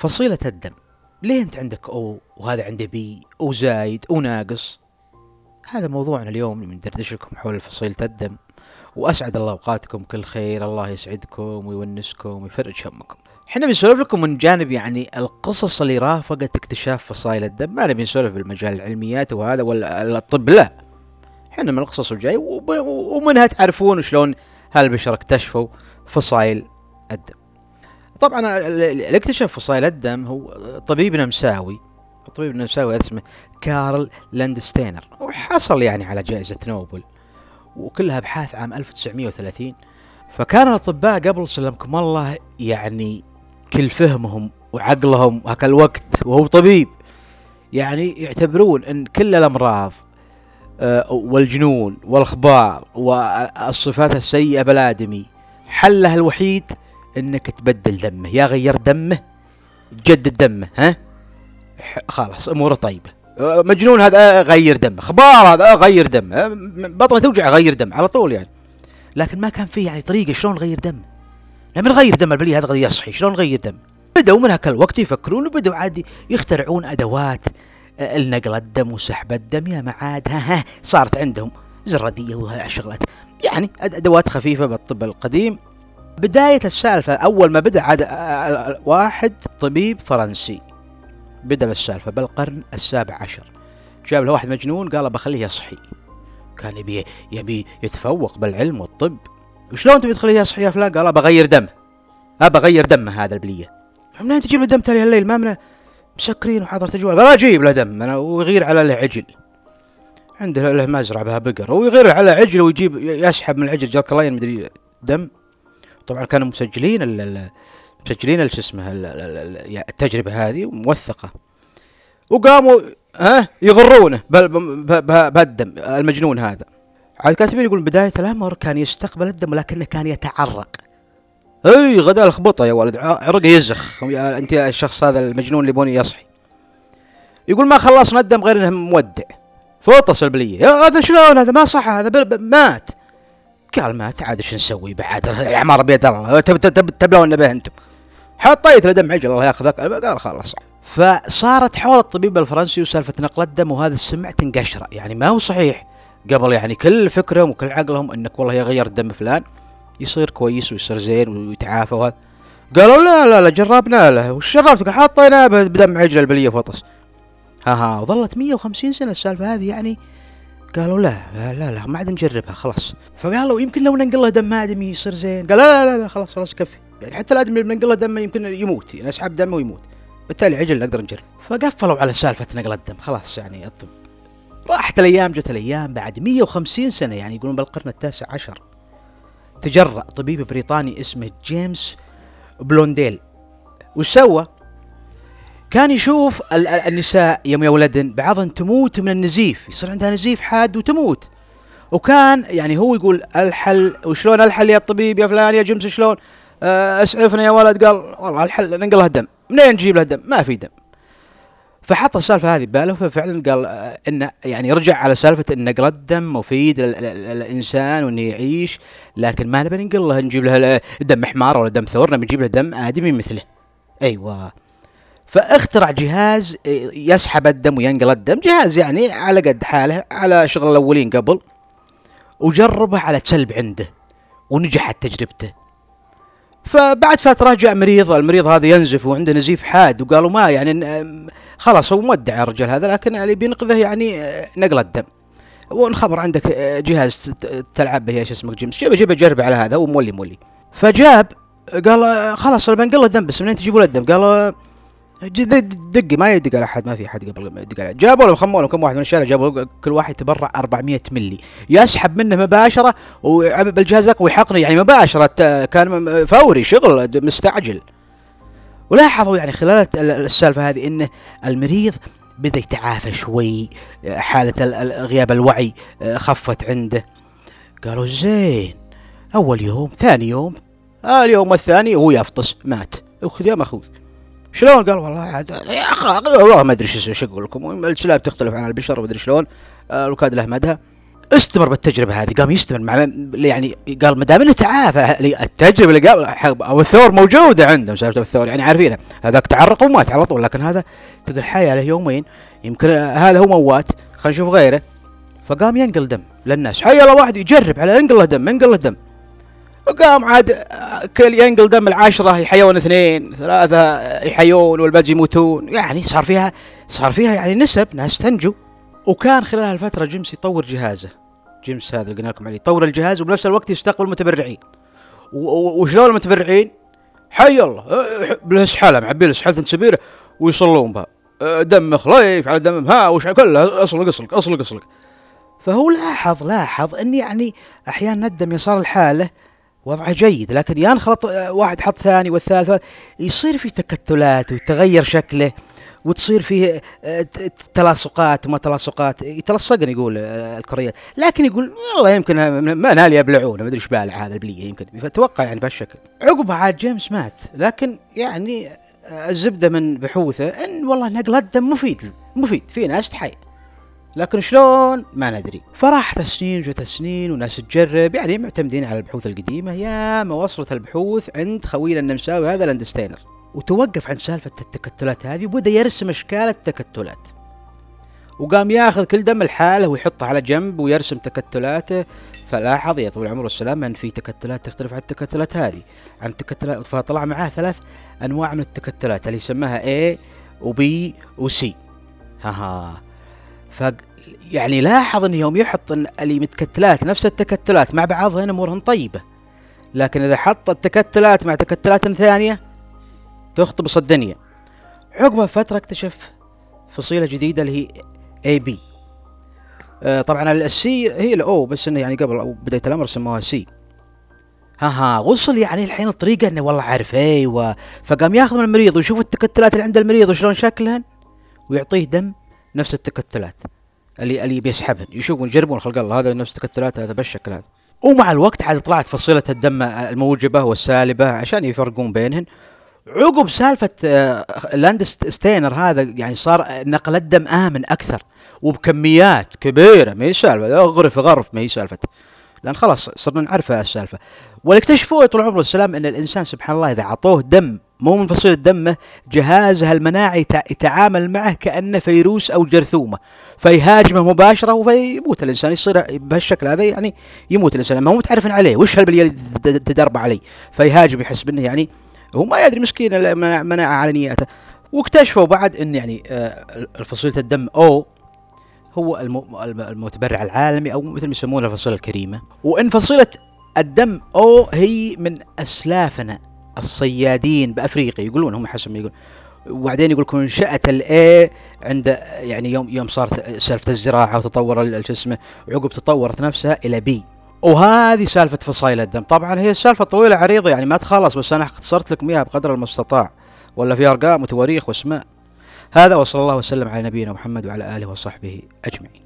فصيلة الدم. ليه أنت عندك أو وهذا عنده بي وزايد وناقص هذا موضوعنا اليوم بندردش لكم حول فصيلة الدم. وأسعد الله أوقاتكم كل خير. الله يسعدكم ويونسكم ويفرج همكم. إحنا بنسولف لكم من جانب يعني القصص اللي رافقت اكتشاف فصائل الدم. ما نبي نسولف بالمجال العلميات وهذا ولا الطب لا. إحنا من القصص الجاي ومنها تعرفون شلون هالبشر اكتشفوا فصائل الدم. طبعا ال- ال- اللي اكتشف فصائل الدم هو طبيب نمساوي. الطبيب النمساوي اسمه كارل لاندستينر. وحصل يعني على جائزة نوبل وكلها أبحاث عام 1930 فكان الأطباء قبل سلمكم الله يعني كل فهمهم وعقلهم هاك الوقت وهو طبيب يعني يعتبرون إن كل الأمراض آه، والجنون والأخبار والصفات السيئة بالآدمي حلها الوحيد إنك تبدل دمه. يا غير دمه جدد دمه ها؟ خلاص أموره طيبة. آه، مجنون هذا آه، غير دمه. خبار هذا آه، غير دمه. بطنه توجع غير دم على طول يعني. لكن ما كان في يعني طريقة شلون نغير دم لما نغير دم البليه هذا غير يصحي شلون نغير دم بدأوا من هاك الوقت يفكرون وبدأوا عادي يخترعون أدوات النقل الدم وسحب الدم. يا معاد ها ها صارت عندهم زردية وهالشغلات يعني أد- أدوات خفيفة بالطب القديم. بداية السالفة أول ما بدأ عاد واحد طبيب فرنسي. بدأ بالسالفة بالقرن السابع عشر. جاب له واحد مجنون قال بخليه يصحي. كان يبي يبي يتفوق بالعلم والطب. وشلون تبي تخليه يصحي يا فلان؟ قال بغير دم. ابى اغير دمه هذا البلية. منين تجيب له دم تالي الليل ما منا مسكرين وحاضر تجوال. قال أجيب له دم أنا ويغير على له عجل عنده له مزرعة بها بقر ويغير على عجل ويجيب يسحب من العجل جركلاين مدري دم. طبعا كانوا مسجلين ال- ال- مسجلين شو اسمه يعني التجربة هذه موثقة. وقاموا ها يغرونه بالدم المجنون هذا. عاد كاتبين يقول بداية الأمر كان يستقبل الدم ولكنه كان يتعرق. أي غدا لخبطه يا ولد ع- عرقه يزخ. أنت الشخص هذا المجنون اللي يبوني يصحي. يقول ما خلصنا الدم غير إنه مودع. فطس البلية. يا هذا شلون؟ هذا ما صح هذا مات. قال مات عاد إيش نسوي بعد؟ العماره بيد الله. تب- تب- تبلون به أنتم. حطيت له دم عجل الله ياخذك. قال خلاص. فصارت حول الطبيب الفرنسي وسالفة نقل الدم وهذا السمع تنقشره يعني ما هو صحيح. قبل يعني كل فكرهم وكل عقلهم إنك والله يغير دم فلان يصير كويس ويصير زين ويتعافى وهذا. قالوا لا لا لا جربنا له. وش جربت؟ حطيناه بدم عجل البليه فطس ها ها وظلت 150 سنة السالفة هذه يعني قالوا لا لا لا, ما عاد نجربها خلاص. فقالوا يمكن لو ننقل له دم ادمي يصير زين. قال لا لا لا, لا خلاص خلاص كفي. يعني حتى الآدمي اللي بننقل له دمه يمكن يموت يعني نسحب دمه ويموت. بالتالي عجل نقدر نجرب. فقفلوا على سالفة نقل الدم خلاص يعني الطب. راحت الأيام جت الأيام بعد 150 سنة يعني يقولون بالقرن التاسع عشر تجرأ طبيب بريطاني اسمه جيمس بلونديل. وش سوى؟ كان يشوف ال- ال- النساء يوم يولدن بعضهن تموت من النزيف يصير عندها نزيف حاد وتموت. وكان يعني هو يقول الحل وشلون الحل يا الطبيب يا فلان يا جيمس شلون؟ آه، اسعفنا يا ولد قال والله الحل ننقل لها دم. منين نجيب لها دم؟ ما في دم. فحط السالفة هذه بباله ففعلا قال آه، إنه يعني رجع على سالفة إن نقل الدم مفيد لل- لل- للإنسان وإنه يعيش لكن ما نبي ننقل له نجيب له دم حمار ولا دم ثور نبي نجيب له دم آدمي مثله. أيوه. فاخترع جهاز آه، يسحب الدم وينقل الدم. جهاز يعني على قد حاله على شغل الأولين قبل وجربه على كلب عنده ونجحت تجربته. فبعد فترة جاء مريض المريض هذا ينزف وعنده نزيف حاد وقالوا ما يعني خلاص هو مودع الرجال هذا لكن اللي بينقذه يعني آه، نقل الدم. ونخبر عندك آه، جهاز تلعب به إيش اسمك جيمس جيبه جيبه جرب على هذا ومولي مولي. فجاب قال خلاص أنا بنقل له بس منين تجيبوا له الدم؟ قال ج- د- دقي ما يدق على احد ما في احد قبل يدق عليه جابوا له خموا كم واحد من الشارع جابوا كل واحد تبرع 400 ملي. يسحب منه مباشرة وبالجهاز ذاك ويحقنه يعني مباشرة كان فوري شغل مستعجل. ولاحظوا يعني خلال السالفة هذه إنه المريض بدأ يتعافى شوي حالة ال- ال- غياب الوعي آه، خفت عنده. قالوا زين أول يوم ثاني يوم آه اليوم الثاني هو يفطس مات. وخذ يا ماخوذ شلون؟ قال والله عاد يا أخي والله ما أدري شو أقول لكم. الكلاب تختلف عن البشر وما أدري شلون. آه الوكاد له مدها. استمر بالتجربة هذه. قام يستمر مع يعني قال ما دام إنه تعافى التجربة اللي قال أو الثور موجودة عندهم سالفه الثور يعني عارفينها هذاك تعرق ومات على طول لكن هذا تقول حي له يومين. يمكن هذا هو موات خلينا نشوف غيره. فقام ينقل دم للناس. حي الله واحد يجرب على ينقل له دم ينقل له دم. وقام عاد كل ينقل دم العشرة يحيون اثنين ثلاثة يحيون والباقي يموتون. يعني صار فيها صار فيها يعني نسب ناس تنجو. وكان خلال هالفترة جيمس يطور جهازه. جيمس هذا اللي قلنا لكم عليه يطور الجهاز وبنفس الوقت يستقبل المتبرعين. وشلون المتبرعين؟ حي الله بالاسحاله معبي الاسحاله سبيرة ويصلون بها. دم خليف على دم ها وش كلها اصلق اصلق اصلق اصلق. فهو لاحظ لاحظ إن يعني أحيانا الدم يصار الحاله وضعه جيد لكن ينخلط واحد حط ثاني والثالث يصير في تكتلات ويتغير شكله وتصير فيه آه، تلاصقات وما تلاصقات. يتلصقن يقول آه، الكوريات لكن يقول والله يمكن ما نال يبلعونه ما أدري إيش بالع هذا البلية يمكن. فتوقع يعني بهالشكل. عقبها عاد جيمس مات لكن يعني آه، الزبدة من بحوثه إن والله نقل الدم مفيد مفيد في ناس تحي لكن شلون؟ ما ندري. فراحت السنين وجت السنين وناس تجرب يعني معتمدين على البحوث القديمة. يا ما وصلت البحوث عند خوينا النمساوي هذا لاندستينر وتوقف عند سالفة التكتلات هذه وبدأ يرسم أشكال التكتلات. وقام ياخذ كل دم الحالة ويحطه على جنب ويرسم تكتلاته. فلاحظ يا طويل العمر والسلام أن في تكتلات تختلف عن التكتلات هذه. عن التكتلات فطلع معاه ثلاث أنواع من التكتلات اللي يسماها A و B و C. ها ها. ف يعني لاحظ انه يوم يحط اللي متكتلات نفس التكتلات مع بعضها امورهن طيبة. لكن إذا حط التكتلات مع تكتلات ثانية تخطبص الدنيا عقب فترة اكتشف فصيلة جديدة اللي هي AB آه طبعا ال C هي ال O بس إنه يعني قبل أو بداية الأمر سموها C ها ها وصل يعني الحين الطريقة إنه والله عارف إيوه. فقام ياخذ من المريض ويشوف التكتلات اللي عند المريض وشلون شكلهن ويعطيه دم. نفس التكتلات. اللي اللي بيسحبهن يشوفون يجربون خلق الله. هذا نفس التكتلات هذا بالشكل هذا. ومع الوقت عاد طلعت فصيلة الدم الموجبة والسالبة عشان يفرقون بينهن. عقب سالفة آه، لاند ستينر هذا يعني صار نقل الدم آمن أكثر. وبكميات كبيرة. ما هي سالفة. غرف غرف ما هي سالفة. لأن خلاص صرنا نعرف السالفة. واللي اكتشفوه طول عمره السلام أن الإنسان سبحان الله إذا عطوه دم مو من فصيلة دمه جهازه المناعي يتعامل معه كأنه فيروس أو جرثومة. فيهاجمه مباشرة وفيموت. الإنسان يصير بهالشكل هذا يعني يموت الإنسان. ما هو متعرف عليه. وش هالبلية تدرب عليه فيهاجم يحس بأنه يعني هو ما يدري مسكين مناعة على نياته واكتشفوا بعد أن يعني آه، الفصيلة الدم أو هو المتبرع العالمي أو مثل ما يسمونه الفصيلة الكريمة. وإن فصيلة الدم أو هي من أسلافنا. الصيادين بأفريقيا يقولون هم حسب ما يقول. وبعدين يقول لكم انشأت الاي عند يعني يوم يوم صارت سالفة الزراعة وتطور شو اسمه عقب تطورت نفسها إلى بي. وهذه سالفة فصائل الدم. طبعا هي السالفة طويلة عريضة يعني ما تخلص بس أنا اختصرت لكم إياها بقدر المستطاع. ولا في أرقام وتواريخ واسماء. هذا وصلى الله وسلم على نبينا محمد وعلى آله وصحبه أجمعين.